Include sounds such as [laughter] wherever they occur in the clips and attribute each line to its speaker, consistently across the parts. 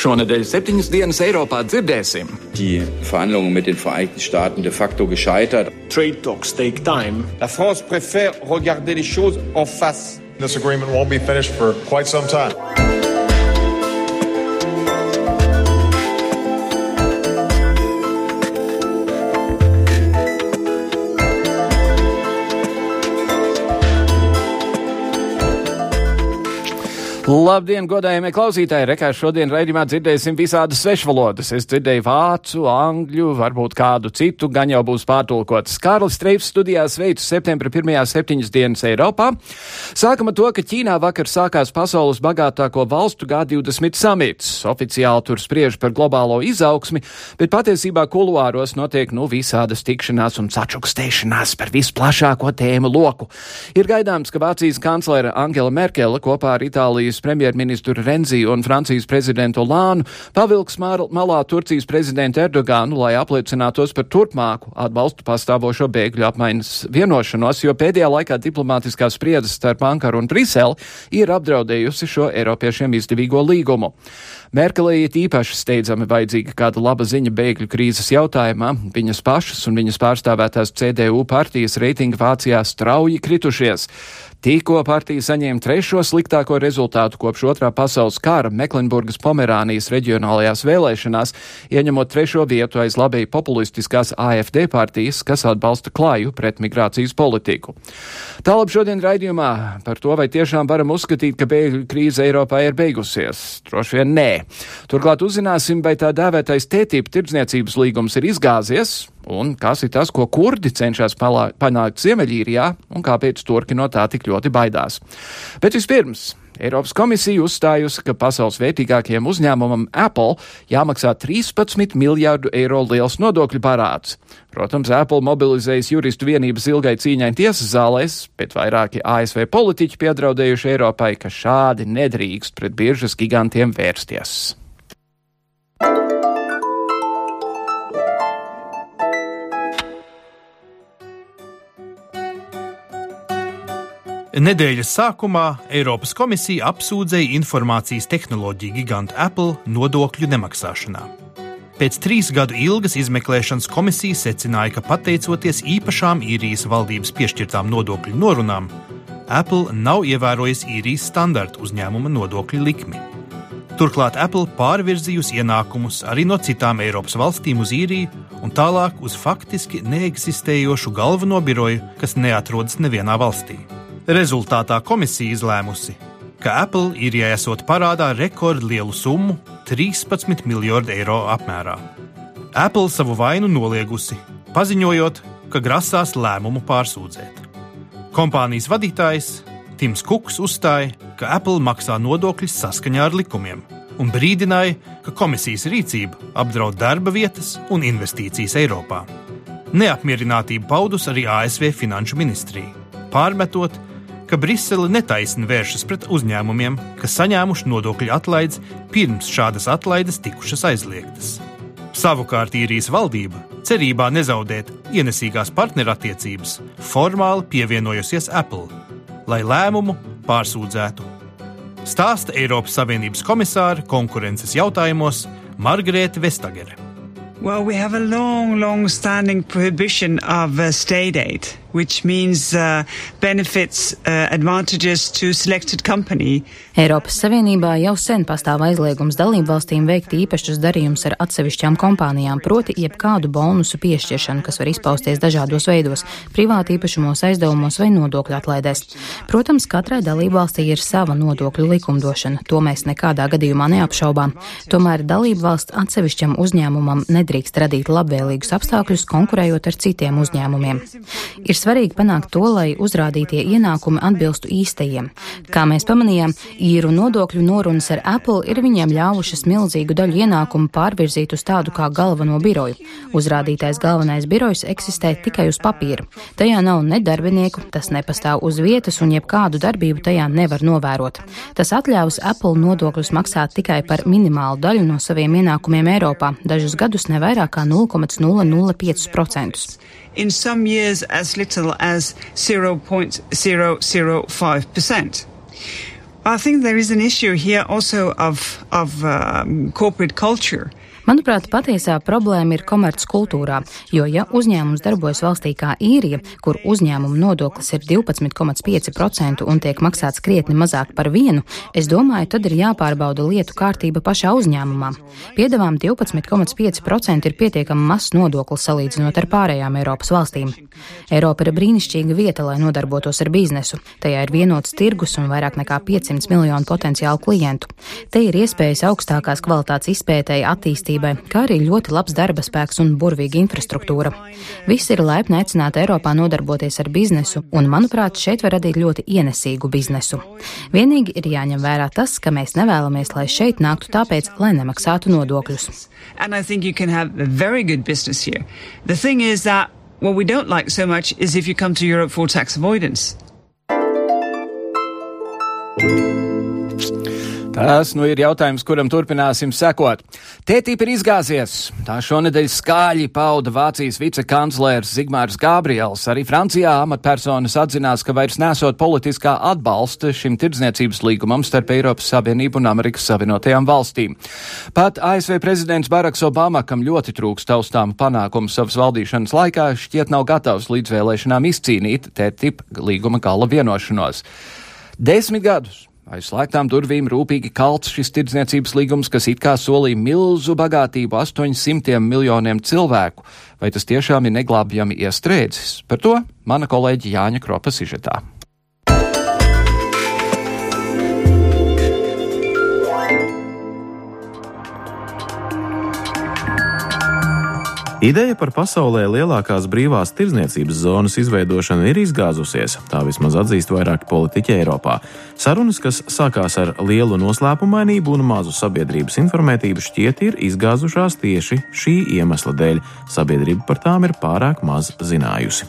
Speaker 1: Šonadēļ septiņas dienas Eiropā dzirdēsim.
Speaker 2: Die Verhandlungen mit den Vereinigten Staaten de facto gescheitert.
Speaker 3: Trade talks take time.
Speaker 4: La France préfère regarder les choses en face.
Speaker 5: This agreement won't be finished for quite some time.
Speaker 6: Labdien, godājamie klausītāji! Rekā šodien raidījumā dzirdēsim visādas svešvalodas. Es dzirdēju vācu, angļu, varbūt kādu citu, gan jau būs pārtulkotas. Kārlis Streifs studijā sveicu septembra pirmajā septiņas dienas Eiropā. Sākam ar to, ka Ķīnā vakar sākās pasaules bagātāko valstu G20 samits. Oficiāli tur spriež par globālo izaugsmi, bet patiesībā kuluāros notiek nu visādas tikšanās un sačukstēšanās par visplašāko tēmu loku. Ir gaidāms, ka Vācijas kanclere Angela Merkele kopā ar Itālijas Turcijas premjerministru Renziju un Francijas prezidentu Lānu pavilks malā Turcijas prezidentu Erdogānu, lai apliecinātos par turpmāku atbalstu pastāvošo bēgļu apmaiņas vienošanos, jo pēdējā laikā diplomātiskā spriedzes starp Ankaru un Briseli ir apdraudējusi šo Eiropiešiem izdevīgo līgumu. Merkelē ir īpaši steidzami vajadzīga kāda laba ziņa bēgļu krīzes jautājumā. Viņas pašas un viņas pārstāvētās CDU partijas reitingi Vācijā strauji kritušies. Tikko partija saņēma trešo sliktāko rezultātu kopš otrā pasaules kara Meklenburgas Pomerānijas reģionālajās vēlēšanās, ieņemot trešo vietu aiz labēji populistiskās AFD partijas, kas atbalsta klaju pret migrācijas politiku. Tālāk šodien raidījumā par to, vai tiešām varam uzskatīt, ka bēgļu krīze Eiropā ir beigusies. Droši vien nē. Turklāt uzzināsim, vai tā dēvētais tētība tirdzniecības līgums ir izgāzies, un kas ir tas, ko kurdi cenšas panākt Ziemeļīrijā, un kāpēc turki no tā tik ļoti baidās. Bet vispirms. Eiropas komisija uzstājusi, ka pasaules vērtīgākajam uzņēmumam Apple jāmaksā 13 miljārdu eiro liels nodokļu parāds. Protams, Apple mobilizējas juristu vienības ilgai cīņai tiesas zālēs, bet vairāki ASV politiķi piedraudējuši Eiropai, ka šādi nedrīkst pret biržas gigantiem vērsties.
Speaker 7: Nedēļas sākumā Eiropas komisija apsūdzēja informācijas tehnoloģiju gigantu Apple nodokļu nemaksāšanā. Pēc trīs gadu ilgas izmeklēšanas komisija secināja, ka pateicoties īpašām īrijas valdības piešķirtām nodokļu norunām, Apple nav ievērojis īrijas standartu uzņēmuma nodokļu likmi. Turklāt Apple pārvirzījusi ienākumus arī no citām Eiropas valstīm uz īriju un tālāk uz faktiski neeksistējošu galveno biroju, kas neatrodas nevienā valstī. Rezultātā komisija izlēmusi, ka Apple ir jāiesot parādā rekordlielu summu - 13 miljardu eiro apmērā. Apple savu vainu noliegusi, paziņojot, ka grasās lēmumu pārsūdzēt. Kompānijas vadītājs Tims Kuks uzstāja, ka Apple maksā nodokļus saskaņā ar likumiem un brīdināja, ka komisijas rīcība apdraud darba vietas un investīcijas Eiropā. Neapmierinātību paudus arī ASV Finanšu ministrija, pārmetot, ka Brisele netaisni vēršas pret uzņēmumiem, kas saņēmuši nodokļu atlaides pirms šādas atlaides tikušas aizliegtas. Savukārt īrijas valdība, cerībā nezaudēt ienesīgās partnerattiecības, formāli pievienojusies Apple, lai lēmumu pārsūdzētu. Stāsta Eiropas Savienības komisāra konkurences jautājumos Margarete Vestagere.
Speaker 8: Well, we have a long, long standing prohibition of uh, state aid. Uh, benefits, uh.
Speaker 9: Eiropas Savienībā jau sen pastāv aizliegums dalību valstīm veikt īpašus darījumus ar atsevišķām kompānijām, proti jebkādu bonusu piešķiršanu, kas var izpausties dažādos veidos - privāti īpašumos, aizdevumos vai nodokļu atlaidēs. Protams, katrai dalību valstī ir sava nodokļu likumdošana, to mēs nekādā gadījumā neapšaubām. Tomēr dalību valsts atsevišķam uzņēmumam nedrīkst radīt labvēlīgus apstākļus, konkurējot ar citiem uzņēmumiem. Ir svarīgi panākt to, lai uzrādītie ienākumi atbilstu īstajiem. Kā mēs pamanījām, īru nodokļu norunas ar Apple ir viņiem ļāvušas milzīgu daļu ienākumu pārvirzīt uz tādu kā galveno biroju. Uzrādītais galvenais birojs eksistē tikai uz papīra. Tajā nav ne darbinieku, tas nepastāv uz vietas un jebkādu darbību tajā nevar novērot. Tas atļaus Apple nodokļus maksāt tikai par minimālu daļu no saviem ienākumiem Eiropā, dažus gadus ne vairāk kā 0,005%
Speaker 8: in some years as little as 0.005%. I think there is an issue here also of, of um, corporate culture.
Speaker 9: Manuprāt, patiesā problēma ir komerckultūrā, jo ja uzņēmums darbojas valstī kā īrija, kur uzņēmuma nodoklis ir 12,5% un tiek maksāts krietni mazāk par vienu, es domāju, tad ir jāpārbauda lietu kārtība pašā uzņēmumā. Piedevām 12,5% ir pietiekami mazs nodoklis salīdzinot ar pārējām Eiropas valstīm. Eiropa ir brīnišķīga vieta, lai nodarbotos ar biznesu. Tajā ir vienots tirgus un vairāk nekā 500 miljonu potenciālu klientu. Te ir iespējas augstākās kvalitātes izpētēji attīstībai attīstībai, kā arī ļoti labs darba spēks un burvīga infrastruktūra. Visi ir laipni aicināti Eiropā nodarboties ar biznesu, un, manuprāt, šeit var radīt ļoti ienesīgu biznesu. Vienīgi ir jāņem vērā tas, ka mēs nevēlamies, lai šeit nāktu tāpēc, lai nemaksātu nodokļus.
Speaker 8: What we don't like so much is if you come to Europe for tax avoidance.
Speaker 6: Tas nu ir jautājums, kuram turpināsim sekot. Tētība ir izgāzies. Tā šonadēļ skāļi pauda Vācijas vicekanclers Zigmārs Gabriels. Arī Francijā amatpersonas atzinās, ka vairs nesot politiskā atbalsta šim tirdzniecības līgumam starp Eiropas Savienību un Amerikas Savienotajām valstīm. Pat ASV prezidents Baraks Obama, kam ļoti trūks taustām panākumu savas valdīšanas laikā, šķiet nav gatavs līdzvēlēšanām izcīnīt tētība līguma gala vienošanos. Desmit gadus Aiz slēgtām durvīm rūpīgi kalts šis tirdzniecības līgums, kas it kā solīja milzu bagātību 800 miljoniem cilvēku. Vai tas tiešām ir neglābjami iestrēdzis? Par to mana kolēģi Jāņa Kropa sižetā.
Speaker 10: Ideja par pasaulē lielākās brīvās tirzniecības zonas izveidošanu ir izgāzusies, tā vismaz atzīst vairāki politiķi Eiropā. Sarunas, kas sākās ar lielu noslēpumainību un mazu sabiedrības informētību, šķiet ir izgāzušās tieši šī iemesla dēļ. Sabiedrība par tām ir pārāk maz zinājusi.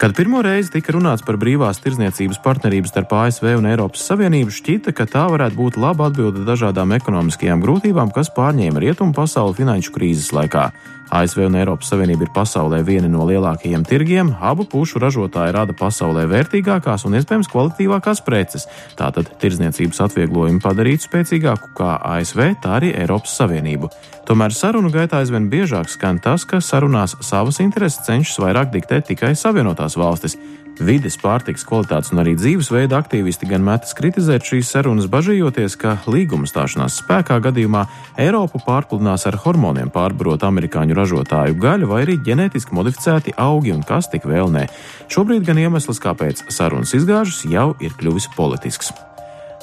Speaker 10: Kad pirmo reizi tika runāts par brīvās tirdzniecības partnerību starp ASV un Eiropas Savienību, šķita, ka tā varētu būt laba atbilde dažādām ekonomiskajām grūtībām, kas pārņēma rietumu pasauli finanšu krīzes laikā. ASV un Eiropas Savienība ir pasaulē vieni no lielākajiem tirgiem, abu pušu ražotāji rada pasaulē vērtīgākās un iespējams kvalitīvākās preces. Tātad tirdzniecības atvieglojumi padarītu spēcīgāku kā ASV, tā arī Eiropas Savienību. Tomēr sarunu gaitā aizvien biežāk skan tas, ka sarunās savas intereses cenšas vairāk diktēt tikai Savienotās valstis. Vides, pārtiks kvalitātes un arī dzīvesveida aktīvisti gan metas kritizēt šīs sarunas, bažījoties, ka līguma stāšanās spēkā gadījumā Eiropu pārpludinās ar hormoniem pārbarot amerikāņu ražotāju gaļu vai arī ģenētiski modificēti augi un kas tik vēl nē. Šobrīd gan iemesls, kāpēc sarunas izgāžas, jau ir kļuvis politisks.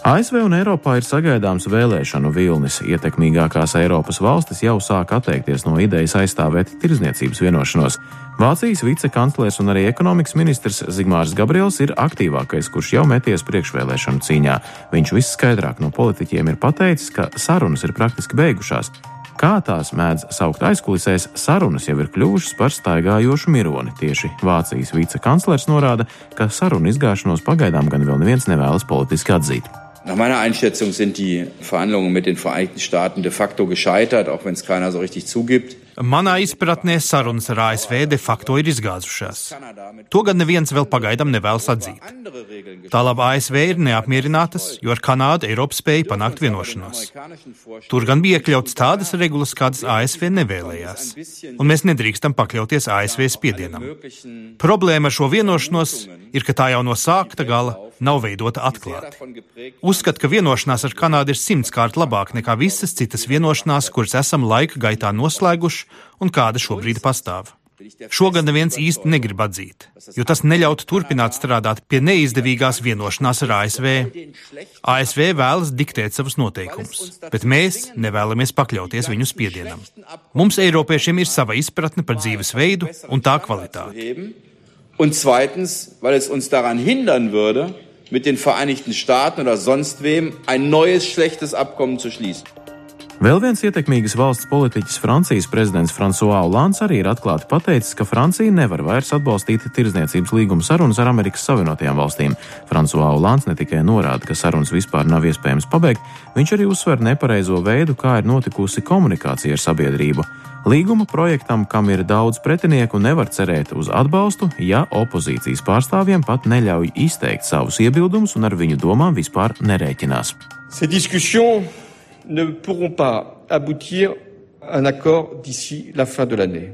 Speaker 10: ASV un Eiropā ir sagaidāms vēlēšanu vilnis. Ietekmīgākās Eiropas valstis jau sāk atteikties no idejas aizstāvēt tirzniecības vienošanos. Vācijas vicekanclers un arī ekonomikas ministrs Zigmārs Gabriels ir aktīvākais, kurš jau meties priekšvēlēšanu cīņā. Viņš visskaidrāk no politiķiem ir pateicis, ka sarunas ir praktiski beigušās. Kā tās mēdz saukt aizkulisēs, sarunas jau ir kļuvušas par staigājošu mironi. Tieši Vācijas vicekanclers norāda, ka sarunu izgāšanos pagaidām gan vēl neviens nevēlas politiski atzīt.
Speaker 2: Nach meiner Einschätzung sind die Verhandlungen mit den Vereinigten Staaten de facto gescheitert, auch wenn es keiner so richtig zugibt.
Speaker 7: Manā izpratnē sarunas ar ASV de facto ir izgāzušās. To gan neviens vēl pagaidām nevēlas atzīt. Tālāk ASV ir neapmierinātas, jo ar Kanādu Eiropa spēja panākt vienošanos. Tur gan bija iekļauts tādas regulas, kādas ASV nevēlējās, un mēs nedrīkstam pakļauties ASV spiedienam. Problēma ar šo vienošanos ir, ka tā jau no sākta gala nav veidota atklāti. Uzskatu, ka vienošanās ar Kanādu ir simtkārt labāka nekā visas citas vienošanās, kuras esam laika gaitā noslēguši un kāda šobrīd pastāv. Šogad neviens īsti negrib atzīt, jo tas neļautu turpināt strādāt pie neizdevīgās vienošanās ar ASV. ASV vēlas diktēt savus noteikumus, bet mēs nevēlamies pakļauties viņu spiedienam. Mums, Eiropiešiem, ir sava izpratne par dzīvesveidu un tā kvalitāti.
Speaker 2: Un zweitens, weil es uns daran hindern würde, mit den Vereinigten Staaten oder sonst wem ein neues schlechtes Abkommen zu schließen.
Speaker 10: Vēl viens ietekmīgs valsts politiķis, Francijas prezidents François Hollande, arī ir atklāti pateicis, ka Francija nevar vairs atbalstīt tirzniecības līguma sarunas ar Amerikas Savienotajām valstīm. François Hollande ne tikai norāda, ka sarunas vispār nav iespējams pabeigt, viņš arī uzsver nepareizo veidu, kā ir notikusi komunikācija ar sabiedrību. Līguma projektam, kam ir daudz pretinieku, nevar cerēt uz atbalstu, ja opozīcijas pārstāvjiem pat neļauj izteikt savus iebildumus un ar viņu domām vispār nerēķinās.
Speaker 4: Ces discussions ne pourront pas aboutir à un accord d'ici la fin de l'année.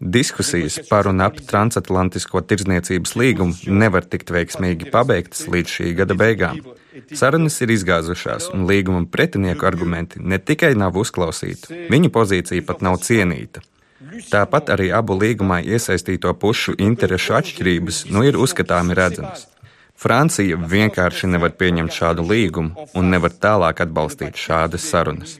Speaker 11: Diskusijas par un ap transatlantisko tirdzniecības līgumu nevar tikt veiksmīgi pabeigtas līdz šī gada beigām. Sarunas ir izgāzušās, un līguma pretinieku argumenti ne tikai nav uzklausīti, viņu pozīcija pat nav cienīta. Tāpat arī abu līgumā iesaistīto pušu interešu atšķirības nu ir uzskatāmi redzamas. Francija vienkārši nevar pieņemt šādu līgumu un nevar tālāk atbalstīt šādas sarunas.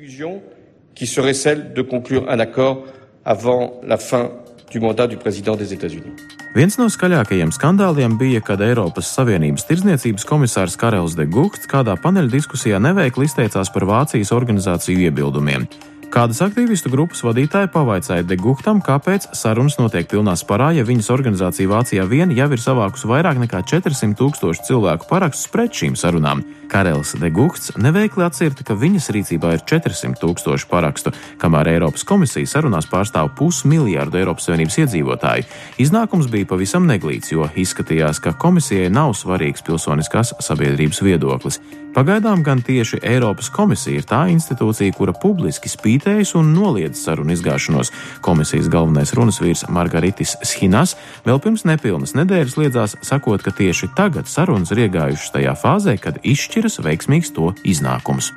Speaker 10: Viens no skaļākajiem skandāliem bija, kad Eiropas Savienības tirdzniecības komisārs Karels de Guhts kādā paneļa diskusijā neveikli izteicās par Vācijas organizāciju iebildumiem. Kādas aktīvistu grupas vadītāji pavaicāja Deguktam, kāpēc sarunas notiek pilnā sparā, ja viņas organizācija Vācijā vien jau ir savākusi vairāk nekā 400 tūkstošu cilvēku parakstus pret šīm sarunām. Karels Degukts neveikli atcirta, ka viņas rīcībā ir 400 tūkstoši parakstu, kamēr Eiropas komisija sarunās pārstāv pusmiljārdu Eiropas Savienības iedzīvotāju. Iznākums bija pavisam neglīts, jo izskatījās, ka komisijai nav svarīgs pilsoniskās sabiedrības viedoklis. Pagaidām gan tieši Eiropas komisija ir tā institūcija, kura publiski spītējas un noliedz sarunu izgāšanos. Komisijas galvenais runas vīrs Margaritis Schinas vēl pirms nepilnas nedēļas liedzās, sakot, ka tieši tagad sarunas ir iegājušas tajā fāzē, kad izšķiras veiksmīgs to iznākums.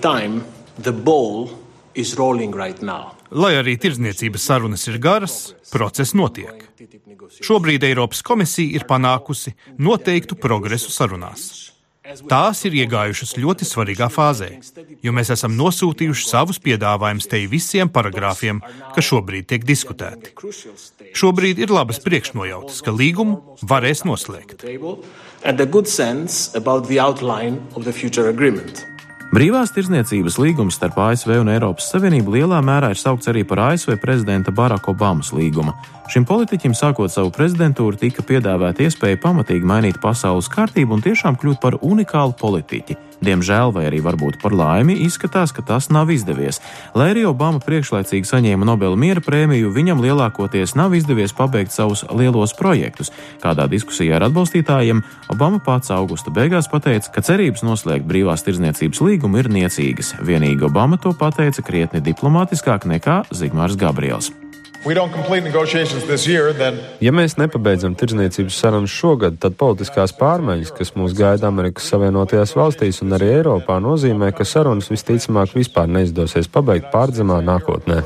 Speaker 3: Time, right
Speaker 7: Lai arī tirdzniecības sarunas ir garas, process notiek. Šobrīd Eiropas komisija ir panākusi noteiktu progresu sarunās. Tās ir iegājušas ļoti svarīgā fāzē, jo mēs esam nosūtījuši savus piedāvājumus te visiem paragrāfiem, kas šobrīd tiek diskutēti. Šobrīd ir labas priekšnojautas, ka līgumu varēs noslēgt.
Speaker 10: Brīvās tirzniecības līgums starp ASV un Eiropas Savienību lielā mērā ir saukts arī par ASV prezidenta Baraka Obamas līgumu. Šim politiķim, sākot savu prezidentūru, tika piedāvāta iespēja pamatīgi mainīt pasaules kārtību un tiešām kļūt par unikālu politiķi. Diemžēl, vai arī varbūt par laimi, izskatās, ka tas nav izdevies. Lai arī Obama priekšlaicīgi saņēma Nobela miera prēmiju, viņam lielākoties nav izdevies pabeigt savus lielos projektus. Kādā diskusijā ar atbalstītājiem Obama pats augusta beigās pateica, ka cerības noslēgt brīvās tirdzniecības līgumu ir niecīgas. Vienīgi Obama to pateica krietni diplomātiskāk nekā Zigmārs Gabriels.
Speaker 12: Ja mēs nepabeidzam tirdzniecības sarunas šogad, tad politiskās pārmaiņas, kas mūs gaida Amerikas Savienotajās valstīs un arī Eiropā, nozīmē, ka sarunas visticamāk vispār neizdosies pabeigt pārdzimā nākotnē.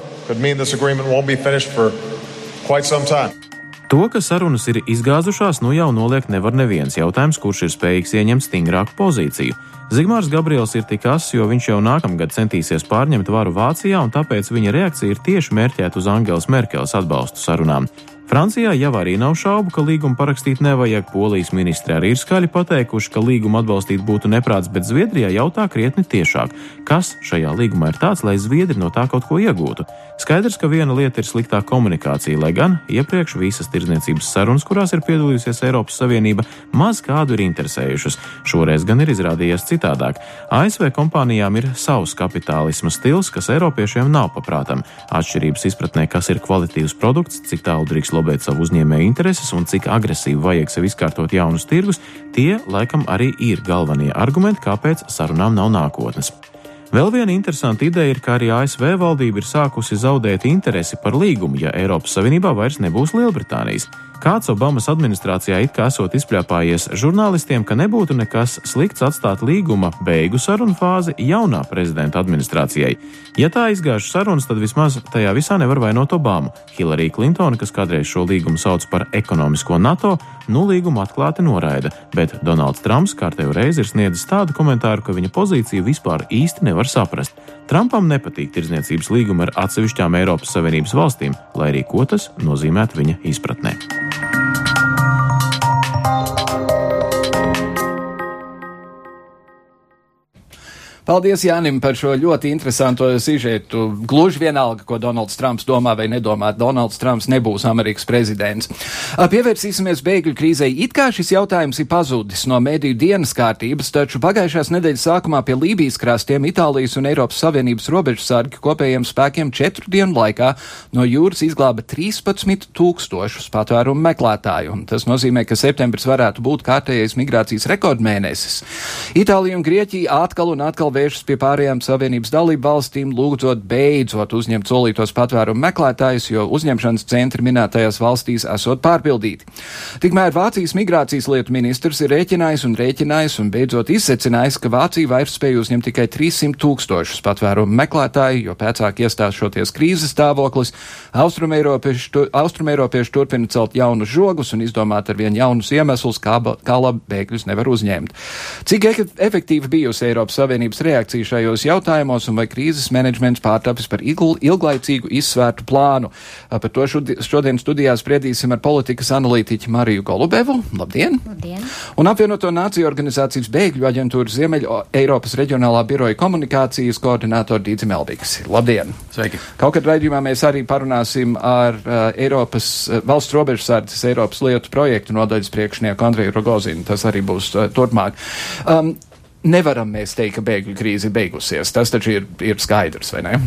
Speaker 10: To, ka sarunas ir izgāzušās, nu jau noliek nevar neviens jautājums, kurš ir spējīgs ieņemt stingrāku pozīciju. Zigmārs Gabriels ir tik ass, jo viņš jau nākamgad centīsies pārņemt varu Vācijā, un tāpēc viņa reakcija ir tieši mērķēta uz Angelas Merkeles atbalstu sarunām. Francijā jau arī nav šaubu, ka līgumu parakstīt nevajag. Polijas ministri arī ir skaļi pateikuši, ka līgumu atbalstīt būtu neprāts, bet Zviedrijā jautā krietni tiešāk. Kas šajā līgumā ir tāds, lai Zviedri no tā kaut ko iegūtu? Skaidrs, ka viena lieta ir sliktā komunikācija, lai gan iepriekš visas tirdzniecības sarunas, kurās ir piedalījusies Eiropas Savienība, maz kādu ir interesējušas. Šoreiz gan ir izrādījies citādāk. ASV kompānijām ir savs kapitālisma stils, kas Eiropiešiem nav paprātam. Atšķirības izpratnē, kas ir kvalitīvs produkts, cik tālu drīkst lobēt savu uzņēmēju intereses un cik agresīvi vajag sev izkārtot jaunus tirgus, tie laikam arī ir galvenie argumenti, kāpēc sarunām nav nākotnes. Vēl viena interesanta ideja ir, ka arī ASV valdība ir sākusi zaudēt interesi par līgumu, ja Eiropas Savienībā vairs nebūs Lielbritānijas. Kāds Obamas administrācijā it kā esot izpļāpājies žurnālistiem, ka nebūtu nekas slikts atstāt līguma beigu sarunu fāzi jaunā prezidenta administrācijai. Ja tā izgāž sarunas, tad vismaz tajā visā nevar vainot Obamu. Hillary Clintona, kas kādreiz šo līgumu sauc par ekonomisko NATO, nu līgumu atklāti noraida, bet Donalds Trumps kārtējo reizi ir sniedzis tādu komentāru, ka viņa pozīciju vispār īsti nevar saprast. Trumpam nepatīk tirdzniecības līguma ar atsevišķām Eiropas Savienības valstīm, lai arī ko tas nozīmētu viņa izpratnē.
Speaker 6: Paldies Jānim par šo ļoti interesanto sižetu. Gluži vienalga, ko Donalds Trumps domā vai nedomā, Donalds Trumps nebūs Amerikas prezidents. Pievērsīsimies bēgļu krīzei. It kā šis jautājums ir pazudis no mediju dienas kārtības, taču pagājušās nedēļas sākumā pie Lībijas krastiem Itālijas un Eiropas Savienības robežsargi kopējiem spēkiem četru dienu laikā no jūras izglāba 13 tūkstošus patvērumu meklētāju. Tas nozīmē, ka septembris varētu būt kārtējais migrācijas rekordmēnesis. Itālija un Grieķija atkal un atkal vēršas pie pārējām Savienības dalību valstīm, lūdzot beidzot uzņemt solītos patvērumu meklētājus, jo uzņemšanas centri minētajās valstīs esot pārpildīti. Tikmēr Vācijas migrācijas lietu ministrs ir rēķinājis un rēķinājis un beidzot izsecinājis, ka Vācija vairs spēj uzņemt tikai 300 tūkstošus patvērumu meklētāju, jo pēcāk iestāšoties krīzes stāvoklis, austrumēropieši tu, austrum turpina celt jaunus žogus un izdomāt ar vien jaunus iemeslus, kā, kā labi bēgļus nevar uzņemt. Cik efektīvi bijusi Eiropas Savienības reakcija šajos jautājumos un vai krīzes menedžments pārtapis par ilglaicīgu izsvērtu plānu. Par to šodien studijā spriedīsim ar politikas analītiķu Mariju Golubevu. Labdien!
Speaker 13: Labdien.
Speaker 6: Un apvienoto nāciju organizācijas bēgļu aģentūras Ziemeļa Eiropas reģionālā biroja komunikācijas koordinātoru Dīdzi Melbīgs. Labdien!
Speaker 14: Sveiki!
Speaker 6: Kaut kad raidījumā mēs arī parunāsim ar uh, Eiropas uh, valsts robežsardzes Eiropas lietu projektu nodaļas priekšnieku Andreju Rogozinu. Tas arī būs uh, turpmāk. Um, nevaram mēs teikt, ka bēgļu krīze ir beigusies. Tas taču ir, ir skaidrs, vai ne?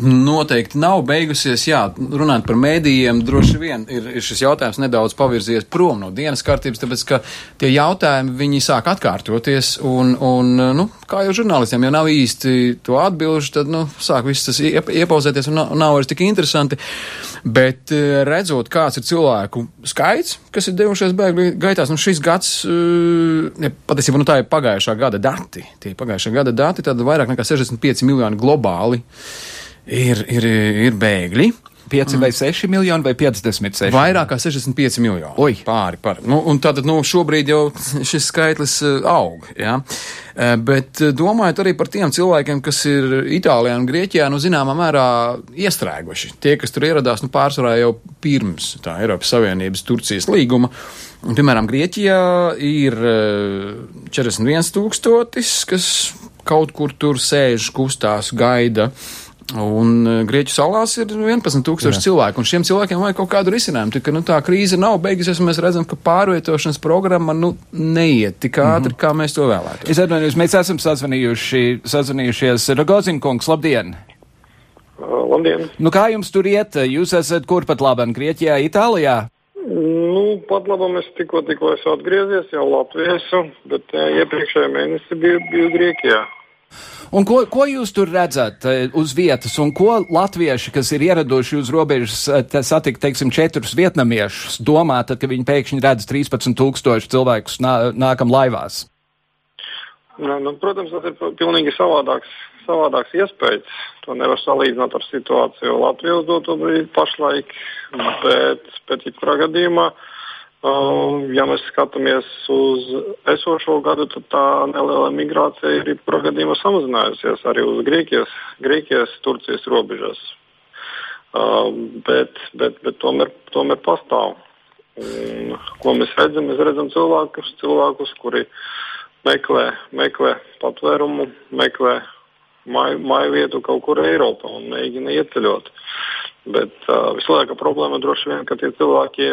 Speaker 14: Noteikti nav beigusies. Jā, runājot par mēdījiem, droši vien ir, ir šis jautājums nedaudz pavirzies prom no dienas kārtības, tāpēc ka tie jautājumi viņi sāk atkārtoties. Un, un nu, kā jau žurnālistiem, ja nav īsti to atbilžu, tad nu, sāk viss tas iepauzēties un nav, nav vairs tik interesanti. Bet eh, redzot, kāds ir cilvēku skaits, kas ir devušies bēgļu gaitās, nu šis gads, eh, ja, patiesībā, nu tā ir pagājušā gada dati. Tie pagājušā gada dati, tad vairāk nekā 65 miljoni globāli ir, ir, ir bēgļi.
Speaker 6: 5 vai 6 miljoni vai 56?
Speaker 14: Vairāk kā 65 miljoni.
Speaker 6: Oi.
Speaker 14: Pāri par. Nu, un tātad, nu, šobrīd jau šis skaitlis uh, aug, jā. Uh, bet uh, domājot arī par tiem cilvēkiem, kas ir Itālijā un Grieķijā, nu, zināmā mērā iestrēguši. Tie, kas tur ieradās, nu, pārsvarā jau pirms tā Eiropas Savienības Turcijas līguma. Un, piemēram, Grieķijā ir 41 tūkstotis, kas kaut kur tur sēž, kustās, gaida Un e, Grieķu salās ir 11,000 cilvēku, un šiem cilvēkiem vajag kaut kādu risinājumu. Tā, ka, nu, tā krīze nav beigusies, un mēs redzam, ka pārvietošanas programma nu, neiet tik ātri, mm -hmm. kā mēs to vēlētos.
Speaker 6: Es atvainojos, mēs esam sazvanījuši, sazvanījušies. Rogozinkungs, labdien!
Speaker 15: Labdien!
Speaker 6: Nu, kā jums tur iet? Jūs esat kur pat labam? Grieķijā, Itālijā?
Speaker 15: Nu, pat labam es tikko, tikko esmu atgriezies jau Latvijas, bet iepriekšējā mēnesī biju, biju Grieķijā.
Speaker 6: Un ko, ko jūs tur redzat eh, uz vietas, un ko latvieši, kas ir ieraduši uz robežas, eh, satikt, teiksim, četrus vietnamiešus, domā, tad, kad viņi pēkšņi redz 13 tūkstoši cilvēkus nā, nākam laivās?
Speaker 15: Nu, nu, protams, tas ir pilnīgi savādāks, savādāks iespējas. To nevar salīdzināt ar situāciju Latvijas doto brīdi pašlaik, bet, bet jebkurā gadījumā uh, ja mēs skatāmies uz esošo gadu, tad tā neliela migrācija ir jebkurā gadījumā samazinājusies arī uz Grieķijas, Grieķijas Turcijas robežas. Um, bet, bet, bet tomēr, tomēr pastāv. Un, ko mēs redzam? Mēs redzam cilvēkus, cilvēkus kuri meklē, meklē patvērumu, meklē māju, māju vietu kaut kur Eiropā un mēģina ieceļot. Bet uh, vislielākā problēma droši vien, ka tie cilvēki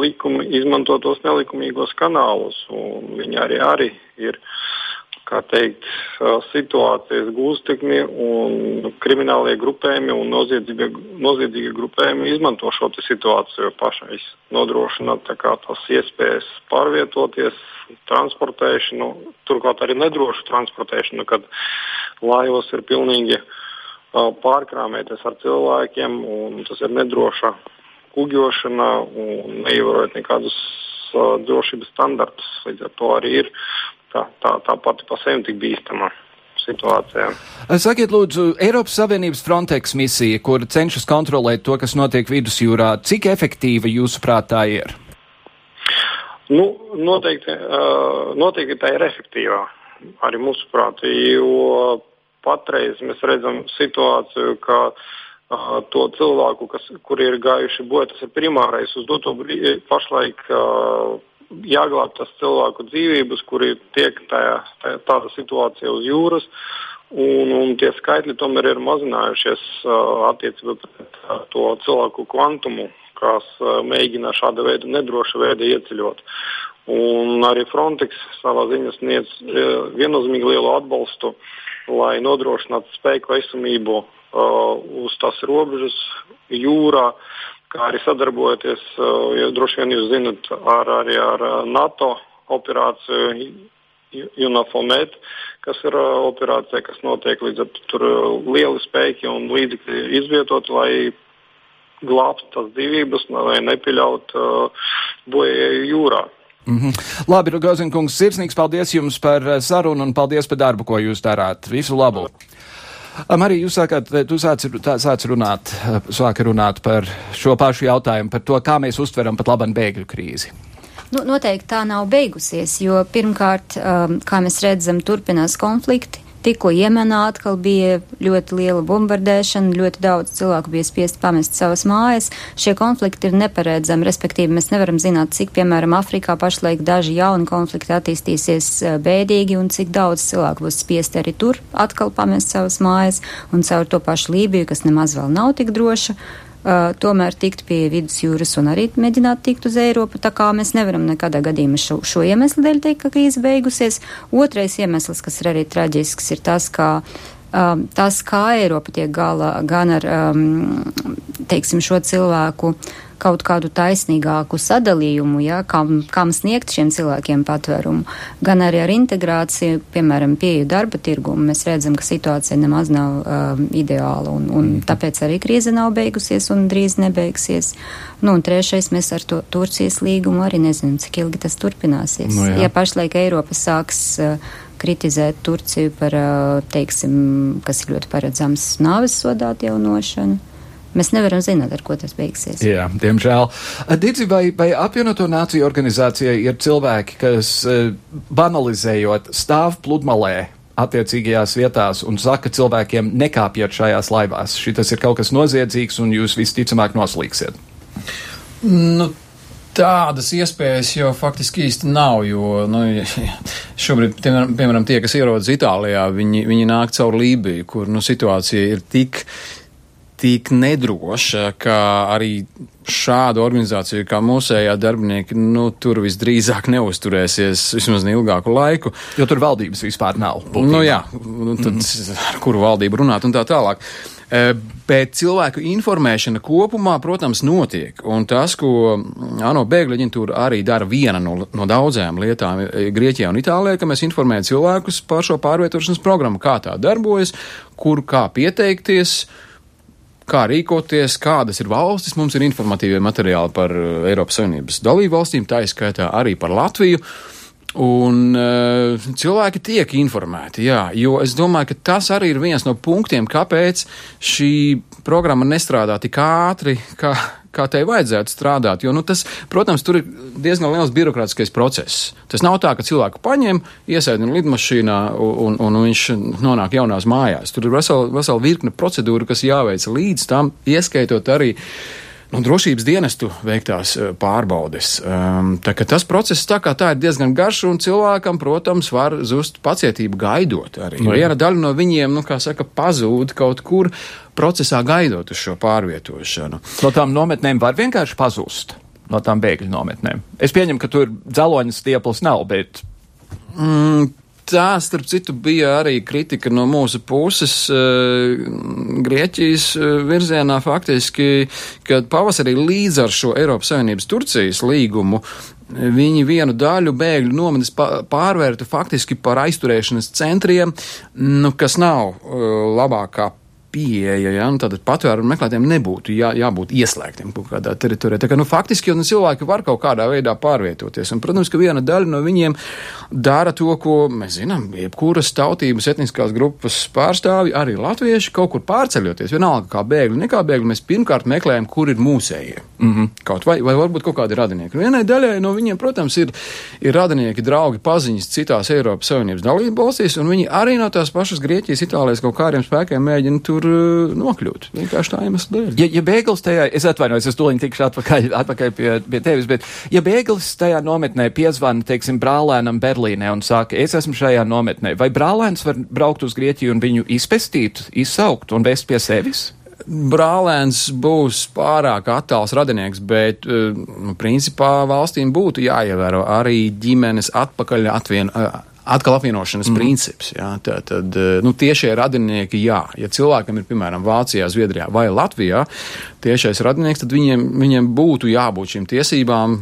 Speaker 15: likumi izmanto tos nelikumīgos kanālus. Viņi arī, arī ir teikt, situācijas gūstekņi un kriminālie grupējumi un noziedzīgie grupējumi izmanto šo situāciju pašai nodrošināt tās iespējas pārvietoties, transportēšanu, turklāt arī nedrošu transportēšanu, kad laivas ir pilnīgi pārkrāmēties ar cilvēkiem un tas ir nedroša kuģošana un neievērojot nekādus uh, drošības standartus. Līdz ar to arī ir tā, tā, tā pati pa sevi tik bīstama. Situācijā.
Speaker 6: Sakiet, lūdzu, Eiropas Savienības Frontex misija, kur cenšas kontrolēt to, kas notiek vidusjūrā, cik efektīva jūsuprāt tā ir?
Speaker 15: Nu, noteikti, noteikti tā ir efektīvā. Arī mūsuprāt, jo patreiz mēs redzam situāciju, ka uh, to cilvēku, kas, kuri ir gājuši bojā, tas ir primārais uz doto brīdi pašlaik uh, jāglāb tas cilvēku dzīvības, kuri tiek tajā, tajā, tāda situācija uz jūras. Un, un tie skaitļi tomēr ir mazinājušies uh, attiecībā pret uh, to cilvēku kvantumu, kas mēģina šāda veida nedroša veida ieceļot. Un arī Frontex savā ziņā sniedz viennozīmīgi lielu atbalstu, lai nodrošinātu spēku esamību uz tās robežas jūrā, kā arī sadarbojoties, uh, ja droši vien jūs zinat, ar, arī ar NATO operāciju UNAFOMET, kas ir uh, operācija, kas notiek līdz ar tur lieli spēki un līdzekļi izvietot, lai glābtu tās dzīvības, lai nepieļautu uh, bojēju jūrā.
Speaker 6: Mm -hmm. Labi, Rozinkungs, sirsnīgs paldies jums par sarunu un paldies par darbu, ko jūs darāt. Visu labu! Marija, jūs sākāt, tu sāc, sāc runāt, sāka runāt par šo pašu jautājumu, par to, kā mēs uztveram pat labam bēgļu krīzi.
Speaker 13: Nu, noteikti tā nav beigusies, jo pirmkārt, um, kā mēs redzam, turpinās konflikti. Tikko Jemenā atkal bija ļoti liela bombardēšana, ļoti daudz cilvēku bija spiest pamest savas mājas. Šie konflikti ir neparedzami, respektīvi mēs nevaram zināt, cik, piemēram, Afrikā pašlaik daži jauni konflikti attīstīsies uh, bēdīgi un cik daudz cilvēku būs spiesti arī tur atkal pamest savas mājas un caur to pašu Lībiju, kas nemaz vēl nav tik droša uh, tomēr tikt pie vidusjūras un arī mēģināt tikt uz Eiropu. Tā kā mēs nevaram nekādā gadījumā šo, šo iemeslu dēļ teikt, ka krīze beigusies. Otrais iemesls, kas ir arī traģisks, ir tas, ka um, tas, kā Eiropa tiek galā gan ar, um, teiksim, šo cilvēku kaut kādu taisnīgāku sadalījumu, ja, kam, kam sniegt šiem cilvēkiem patvērumu, gan arī ar integrāciju, piemēram, pieeju darba tirgumu. Mēs redzam, ka situācija nemaz nav uh, ideāla, un, un mhm. tāpēc arī krīze nav beigusies un drīz nebeigsies. Nu, un trešais, mēs ar to Turcijas līgumu arī nezinām, cik ilgi tas turpināsies. No, nu jā. ja pašlaik Eiropa sāks uh, kritizēt Turciju par, uh, teiksim, kas ir ļoti paredzams nāves sodā atjaunošanu Mēs nevaram zināt, ar ko tas beigsies.
Speaker 6: Jā, diemžēl. Dīdzi, vai, vai apvienoto nāciju organizācijai ir cilvēki, kas banalizējot stāv pludmalē attiecīgajās vietās un saka cilvēkiem nekāpiet šajās laivās. Šis ir kaut kas noziedzīgs un jūs visticamāk noslīksiet.
Speaker 14: Nu, Tādas iespējas jau faktiski īsti nav, jo nu, [laughs] šobrīd, piemēram, tie, kas ierodas Itālijā, viņi, viņi nāk caur Lībiju, kur nu, situācija ir tik tik nedroša, ka arī šādu organizāciju kā mūsējā darbinieki, nu, tur visdrīzāk neusturēsies vismaz ilgāku laiku.
Speaker 6: Jo tur valdības vispār nav.
Speaker 14: Būtībā. Nu jā, nu, tad mm -hmm. ar kuru valdību runāt un tā tālāk. E, bet cilvēku informēšana kopumā, protams, notiek. Un tas, ko ANO bēgļu aģentūra arī dara, viena no, no daudzajām lietām e, Grieķijā un Itālijā, ka mēs informējam cilvēkus par šo pārvietošanas programmu, kā tā darbojas, kur kā pieteikties. Uh, kā rīkoties, kādas ir valstis. Mums ir informatīvie materiāli par uh, Eiropas Savienības dalību valstīm, tā izskaitā arī par Latviju. Un uh, cilvēki tiek informēti, jā, jo es domāju, ka tas arī ir viens no punktiem, kāpēc šī programma nestrādā tik ātri, kā, kā tai vajadzētu strādāt. Jo, nu, tas, protams, tur ir diezgan liels birokrātiskais process. Tas nav tā, ka cilvēku paņem, iesēdina lidmašīnā un, un, un viņš nonāk jaunās mājās. Tur ir vesela, vesela virkne procedūru, kas jāveic līdz tam, ieskaitot arī nu, drošības dienestu veiktās eh, pārbaudes. Um, tā, tas process tā tā ir diezgan garš, un cilvēkam, protams, var zust pacietība gaidot arī. No, Viena daļa no viņiem, nu, kā saka, pazūd kaut kur procesā gaidot uz šo pārvietošanu.
Speaker 6: No tām nometnēm var vienkārši pazust. No tām bēgļu nometnēm. Es pieņemu, ka tur dzeloņas stieples nav, bet
Speaker 14: Mm, tā, starp citu, bija arī kritika no mūsu puses uh, Grieķijas uh, virzienā faktiski, kad pavasarī līdz ar šo Eiropas Savienības Turcijas līgumu viņi vienu daļu bēgļu nometnes pārvērta faktiski par aizturēšanas centriem, nu, kas nav uh, labākā pieeja, ja, nu, tad patvērumu meklētājiem nebūtu jā, jābūt ieslēgtiem kaut kādā teritorijā. Tā kā, nu, faktiski jau nu, cilvēki var kaut kādā veidā pārvietoties. Un, protams, ka viena daļa no viņiem dara to, ko mēs zinām, jebkuras tautības etniskās grupas pārstāvji, arī latvieši kaut kur pārceļoties. Vienalga, kā bēgļi, nekā bēgļi, mēs pirmkārt meklējam, kur ir mūsējie. Mm -hmm. Kaut vai, vai varbūt kaut kādi radinieki. Un vienai daļai no viņiem, protams, ir, ir radinieki, draugi, paziņas citās Eiropas Savienības dalību valstīs, un viņi arī no tās pašas Grieķijas, Itālijas kaut kādiem spēkiem mēģina tur tur uh, nokļūt. Vienkārši tā iemesla dēļ.
Speaker 6: Ja, ja bēglis tajā, es atvainojos, es tūlīt tikšu atpakaļ, atpakaļ pie, pie tevis, bet ja bēglis tajā nometnē piezvana, teiksim, brālēnam Berlīnē un saka, es esmu šajā nometnē, vai brālēns var braukt uz Grieķiju un viņu izpestīt, izsaukt un vest pie sevis?
Speaker 14: brālēns būs pārāk attāls radinieks, bet, nu, principā valstīm būtu jāievēro arī ģimenes atpakaļ atvien, atkal apvienošanas mm. princips. Jā, tā, tad, nu, tiešie radinieki, jā. Ja cilvēkam ir, piemēram, Vācijā, Zviedrijā vai Latvijā tiešais radinieks, tad viņiem, viņiem būtu jābūt šīm tiesībām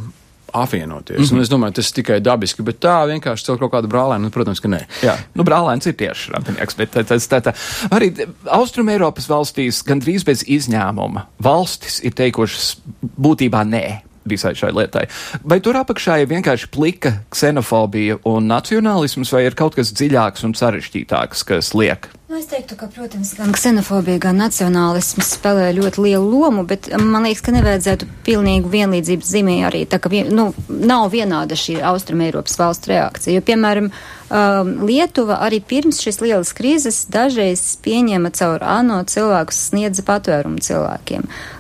Speaker 14: apvienoties. Mm -hmm. Un es domāju, tas ir tikai dabiski, bet tā vienkārši caur kaut kādu brālēnu, nu, protams, ka nē.
Speaker 6: Jā, nu, brālēns ir tieši radinieks, bet tas tā, tā. Arī Austrum Eiropas valstīs gandrīz bez izņēmuma valstis ir teikušas būtībā nē visai šai lietai. Vai tur apakšā ir vienkārši plika ksenofobija un nacionālisms, vai ir kaut kas dziļāks un sarežģītāks, kas liek
Speaker 13: Nu, es teiktu, ka, protams, gan ksenofobija, gan nacionālisms spēlē ļoti lielu lomu, bet man liekas, ka nevajadzētu pilnīgu vienlīdzības zīmē arī tā, ka vien, nu, nav vienāda šī Austrum Eiropas valstu reakcija. Jo, piemēram, um, Lietuva arī pirms šīs lielas krīzes dažreiz pieņēma caur ANO cilvēkus sniedza patvērumu cilvēkiem. Uh,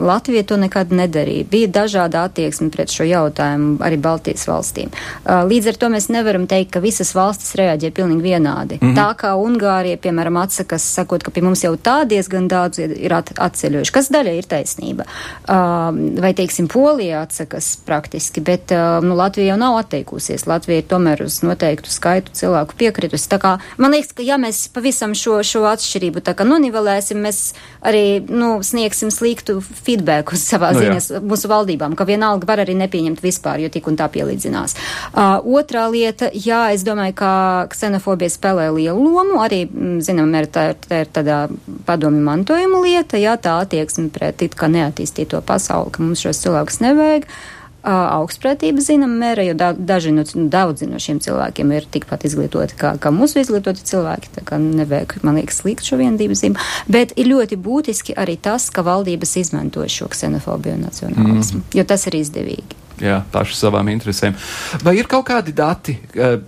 Speaker 13: Latvija to nekad nedarīja. Bija dažāda attieksme pret šo jautājumu arī Baltijas valstīm. Uh, līdz ar to mēs nevaram teikt, ka visas valstis reaģē pilnīgi vienādi. Mm -hmm. Tā kā Ungārija, piemēram, atsakas, sakot, ka pie mums jau tā diezgan daudz ir at atceļojuši, kas daļai ir taisnība. Uh, vai, teiksim, Polija atsakas praktiski, bet uh, nu, Latvija jau nav atteikusies. Latvija ir tomēr uz noteiktu skaitu cilvēku piekritusi. Tā kā man liekas, ka ja mēs pavisam šo, šo atšķirību tā kā nonivelēsim, mēs arī nu, sniegsim slīgu sliktu feedback uz savā nu, ziņas jā. mūsu valdībām, ka vienalga var arī nepieņemt vispār, jo tik un tā pielīdzinās. Uh, otrā lieta, jā, es domāju, ka ksenofobija spēlē lielu lomu, arī, mm, zinām, ir tā, tā ir tādā padomi mantojuma lieta, jā, tā attieksme pret it kā neattīstīto pasauli, ka mums šos cilvēkus nevajag. Uh, augstprātība zinām mēra, jo da, daži no, daudzi no šiem cilvēkiem ir tikpat izglītoti kā, kā mūsu izglītoti cilvēki, tā kā nevajag, man liekas, slikt šo viendību zīmu, bet ir ļoti būtiski arī tas, ka valdības izmanto šo ksenofobiju un nacionālismu, mm. jo tas ir izdevīgi.
Speaker 6: Jā, paši savām interesēm. Vai ir kaut kādi dati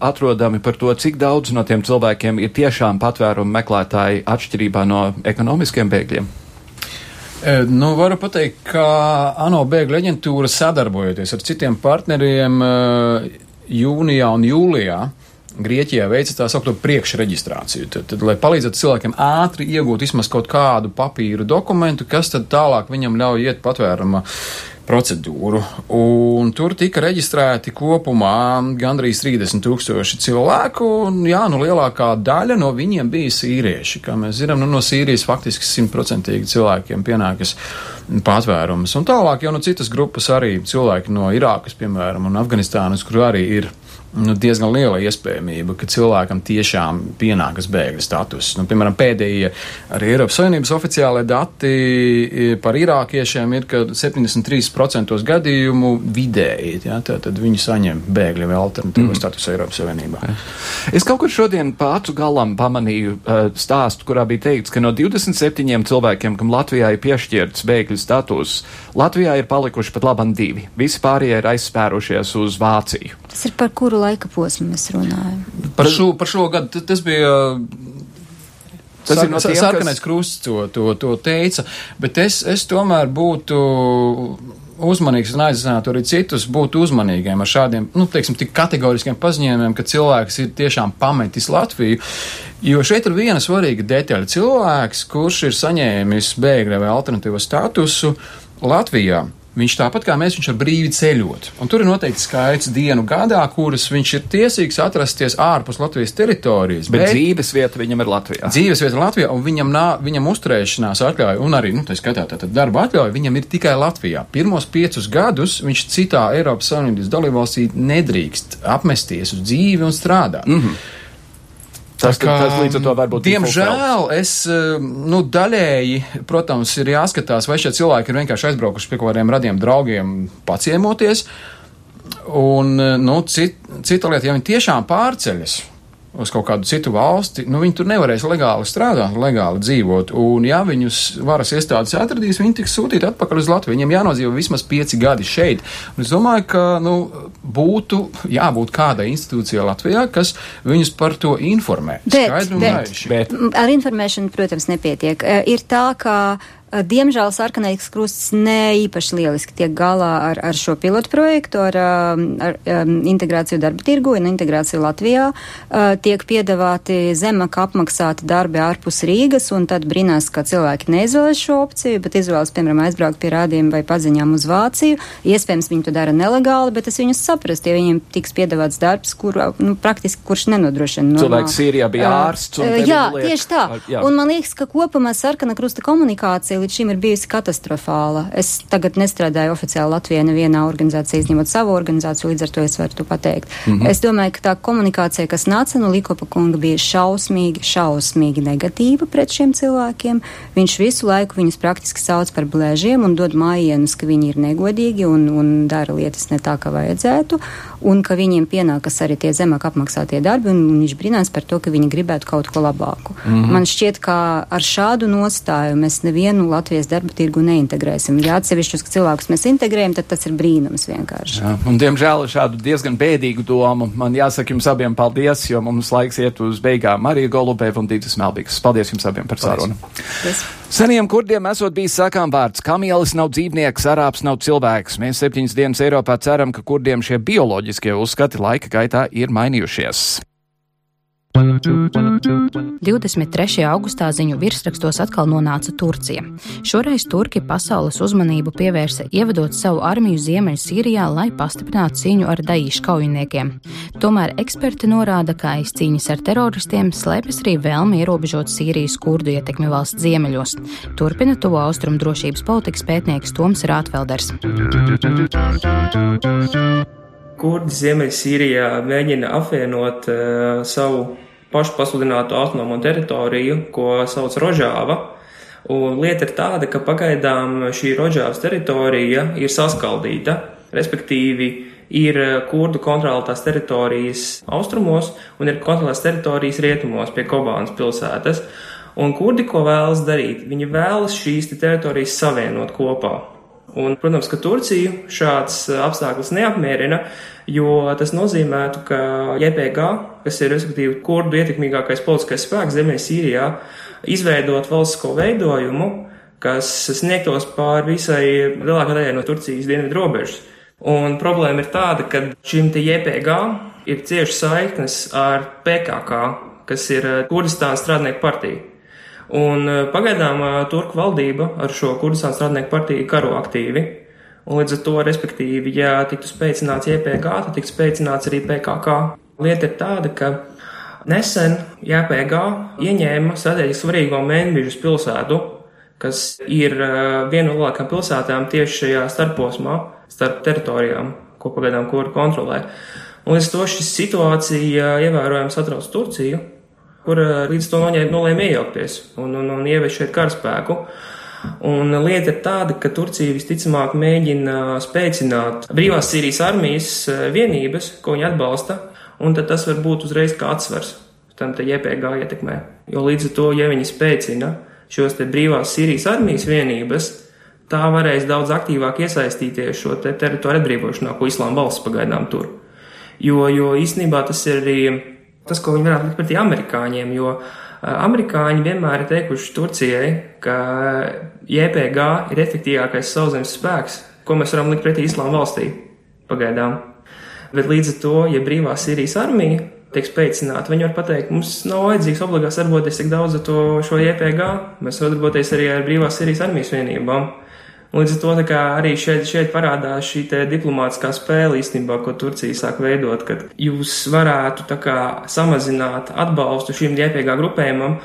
Speaker 6: atrodami par to, cik daudz no tiem cilvēkiem ir tiešām patvērumu meklētāji atšķirībā no ekonomiskiem bēgļiem?
Speaker 14: E, nu, varu pateikt, ka ANO bēgļu aģentūra sadarbojoties ar citiem partneriem e, jūnijā un jūlijā Grieķijā veica tā saucamo priekšreģistrāciju. Tad, tad, lai palīdzētu cilvēkiem ātri iegūt vismaz kaut kādu papīru dokumentu, kas tad tālāk viņam ļauj iet patvēruma procedūru. Un tur tika reģistrēti kopumā gandrīz 30 tūkstoši cilvēku, un jā, nu lielākā daļa no viņiem bija sīrieši. Kā mēs zinām, nu, no Sīrijas faktiski simtprocentīgi cilvēkiem pienākas patvērums. Un tālāk jau no citas grupas arī cilvēki no Irākas, piemēram, un Afganistānas, kur arī ir nu, diezgan liela iespējamība, ka cilvēkam tiešām pienākas bēgļa status. Nu, piemēram, pēdējie arī Eiropas Savienības oficiālajie dati par irākiešiem ir, ka 73% gadījumu vidēji ja, tad viņi saņem bēgļu vai alternatīvo mm. statusu Eiropas Savienībā.
Speaker 6: Es kaut kur šodien pa acu galam pamanīju uh, stāstu, kurā bija teikts, ka no 27 cilvēkiem, kam Latvijā ir piešķirts bēgļu status, Latvijā ir palikuši pat labam divi. Visi pārējie ir aizspērušies uz Vāciju.
Speaker 13: Tas ir par kuru laika posmu mēs runājam?
Speaker 14: Par šo, par šo gadu tas bija. Tas Sar, ir no tiem, sarkanais kas... krusts to, to, to teica, bet es, es tomēr būtu uzmanīgs un aicinātu arī citus būt uzmanīgiem ar šādiem, nu, teiksim, tik kategoriskiem paziņojumiem, ka cilvēks ir tiešām pametis Latviju. Jo šeit ir viena svarīga detaļa. Cilvēks, kurš ir saņēmis bēgļa vai alternatīvo statusu Latvijā, Viņš tāpat kā mēs, viņš var brīvi ceļot. Un tur ir noteikti skaits dienu gadā, kuras viņš ir tiesīgs atrasties ārpus Latvijas teritorijas.
Speaker 6: Bet, bet dzīves vieta viņam ir Latvijā.
Speaker 14: Dzīves vieta Latvijā, un viņam, nā, viņam uzturēšanās atļauja, un arī, nu, tā skatā, tātad darba atļauja, viņam ir tikai Latvijā. Pirmos piecus gadus viņš citā Eiropas Savienības dalībvalstī nedrīkst apmesties uz dzīvi un strādāt. Mm -hmm.
Speaker 6: Tas, kā, tas līdz ar to varbūt.
Speaker 14: Diemžēl es, eh, nu, daļēji, protams, ir jāskatās, vai šie cilvēki ir vienkārši aizbraukuši pie kaut kādiem radiem draugiem paciemoties. Un, eh, nu, cit, cita lieta, ja viņi tiešām pārceļas, uz kaut kādu citu valsti, nu, viņi tur nevarēs legāli strādāt, legāli dzīvot. Un, ja viņus varas iestādes atradīs, viņi tiks sūtīti atpakaļ uz Latviju. Viņiem jānodzīvo vismaz pieci gadi šeit. Un es domāju, ka nu, būtu jābūt kādai institūcijai Latvijā, kas viņus par to informē.
Speaker 13: Bet, bet, bet. Ar informēšanu, protams, nepietiek. Ir tā, ka Diemžēl sarkanais krusts ne īpaši lieliski tiek galā ar, ar šo pilotu projektu, ar, ar, ar integrāciju darba tirgu un integrāciju Latvijā. Tiek piedāvāti zemak apmaksāti darbi ārpus Rīgas, un tad brīnās, ka cilvēki neizvēlas šo opciju, bet izvēlas, piemēram, aizbraukt pie rādījuma vai paziņām uz Vāciju. Iespējams, viņi to dara nelegāli, bet es viņus saprastu, ja viņiem tiks piedāvāts darbs, kur, nu, praktiski kurš nenodrošina.
Speaker 6: Cilvēks Sīrijā bija ārsts.
Speaker 13: Jā, tieši tā. Jā. Un man liekas, ka kopumā sarkana krusta komunikācija līdz šim ir bijusi katastrofāla. Es tagad nestrādāju oficiāli Latvijā nevienā organizācijā, izņemot savu organizāciju, līdz ar to es varu to pateikt. Mm -hmm. Es domāju, ka tā komunikācija, kas nāca no Likopa kunga, bija šausmīgi, šausmīgi negatīva pret šiem cilvēkiem. Viņš visu laiku viņus praktiski sauc par blēžiem un dod mājienus, ka viņi ir negodīgi un, un dara lietas ne tā, kā vajadzētu, un ka viņiem pienākas arī tie zemāk apmaksātie darbi, un viņš brīnās par to, ka viņi gribētu kaut ko labāku. Mm -hmm. Man šķiet, ka ar šādu nostāju mēs nevienu Latvijas darba tirgu neintegrēsim. Ja atsevišķus cilvēkus mēs integrējam, tad tas ir brīnums vienkārši. Jā,
Speaker 6: un, diemžēl šādu diezgan bēdīgu domu man jāsaka jums abiem paldies, jo mums laiks iet uz beigām. Marija Golubēva un Dītas Melbīgas. Paldies jums abiem par sarunu. Seniem kurdiem esot bijis sakām vārds, kamielis nav dzīvnieks, arābs nav cilvēks. Mēs septiņas dienas Eiropā ceram, ka kurdiem šie bioloģiskie uzskati laika gaitā ir mainījušies.
Speaker 9: 23. augustā ziņu virsrakstos atkal nonāca Turcija. Šoreiz Turki pasaules uzmanību pievērsa ievedot savu armiju Ziemeļsīrijā, lai pastiprinātu cīņu ar daīšu kaujiniekiem. Tomēr eksperti norāda, ka aiz cīņas ar teroristiem slēpjas arī vēlme ierobežot Sīrijas kurdu ietekmi valsts ziemeļos. Turpina tuvo austrumu drošības politikas pētnieks Toms Rātvelders.
Speaker 16: Kurdi Ziemeļsīrijā mēģina apvienot uh, savu pašu pasludinātu autonomo teritoriju, ko sauc Rožāva. Un lieta ir tāda, ka pagaidām šī Rožāvas teritorija ir saskaldīta, respektīvi ir kurdu kontrolētās teritorijas austrumos un ir kontrolētās teritorijas rietumos pie Kobānas pilsētas. Un kurdi ko vēlas darīt? Viņi vēlas šīs te teritorijas savienot kopā. Un, protams, ka Turciju šāds uh, apstākļus neapmierina, jo tas nozīmētu, ka JPG, kas ir respektīvi kurdu ietekmīgākais politiskais spēks Ziemeļsīrijā, izveidot valstisko veidojumu, kas sniegtos pār visai lielākā daļai no Turcijas dienvidu robežas. Un problēma ir tāda, ka šim te JPG ir cieši saiknes ar PKK, kas ir uh, Kurdistānas strādnieku partija. Un eh, pagaidām eh, Turku valdība ar šo Kurdistānu strādnieku partiju karo aktīvi. Un līdz ar to, respektīvi, ja tiktu spēcināts JPG, tad tiktu spēcināts arī PKK. Lieta ir tāda, ka nesen JPG ieņēma strateģiski svarīgo Mēnbižas pilsētu, kas ir eh, viena no lielākajām pilsētām tieši šajā starposmā, starp teritorijām, ko pagaidām kuri kontrolē. Un līdz to šī situācija ievērojami satrauc Turciju, kur eh, līdz to noņēma, nolēma iejaukties un, un, un ieviest šeit karaspēku. Un lieta ir tāda, ka Turcija visticamāk mēģina spēcināt brīvās Sīrijas armijas eh, vienības, ko viņi atbalsta, un tas var būt uzreiz kā atsvars tam JPG ietekmē. Jo līdz ar to, ja viņi spēcina šos te brīvās Sīrijas armijas vienības, tā varēs daudz aktīvāk iesaistīties šo te teritoriju atbrīvošanā, ko Islāma valsts pagaidām tur. Jo, jo īstenībā tas ir arī tas, ko viņi varētu likt pretī amerikāņiem, jo amerikāņi vienmēr ir teikuši Turcijai, ka JPG ir efektīvākais sauszemes spēks, ko mēs varam likt pretī Islāma valstī pagaidām. Bet līdz ar to, ja brīvā Sīrijas armija tiek spēcināta, viņi var pateikt, mums nav vajadzīgs obligāti darboties tik daudz ar to šo JPG, mēs varam darboties arī ar brīvās Sīrijas armijas vienībām. Līdz ar to arī šeit, šeit parādās šī diplomātiskā spēle īstenībā, ko Turcija sāk veidot, kad jūs varētu kā, samazināt atbalstu šīm ģēpīgā grupējumam.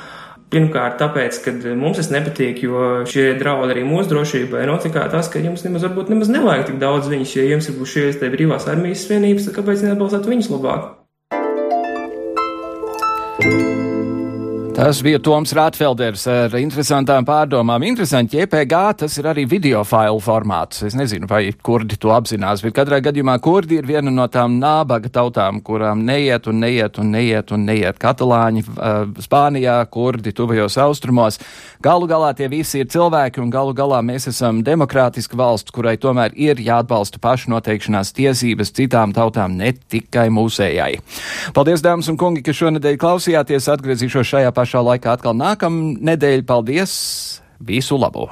Speaker 16: Pirmkārt, tāpēc, ka mums tas nepatīk, jo šie draudi arī mūsu drošībai notikā tas, ka jums nemaz, varbūt, nemaz nevajag tik daudz viņus, ja jums ir šīs brīvās armijas vienības, tad kāpēc neatbalstāt viņus labāk?
Speaker 6: Tas bija Toms Rātfelders ar interesantām pārdomām. Interesanti, JPG tas ir arī video failu formāts. Es nezinu, vai kurdi to apzinās, bet katrā gadījumā kurdi ir viena no tām nābaga tautām, kurām neiet un neiet un neiet un neiet. Katalāņi, Spānijā, kurdi, tuvajos austrumos. Galu galā tie visi ir cilvēki un galu galā mēs esam demokrātiska valsts, kurai tomēr ir jāatbalsta pašnoteikšanās tiesības citām tautām, ne tikai mūsējai. Paldies, dāmas un kungi, ka šonadēļ klausījāties. Atgriezīšos šajā pašā laikā atkal nākamnedēļ. Paldies! Visu labu!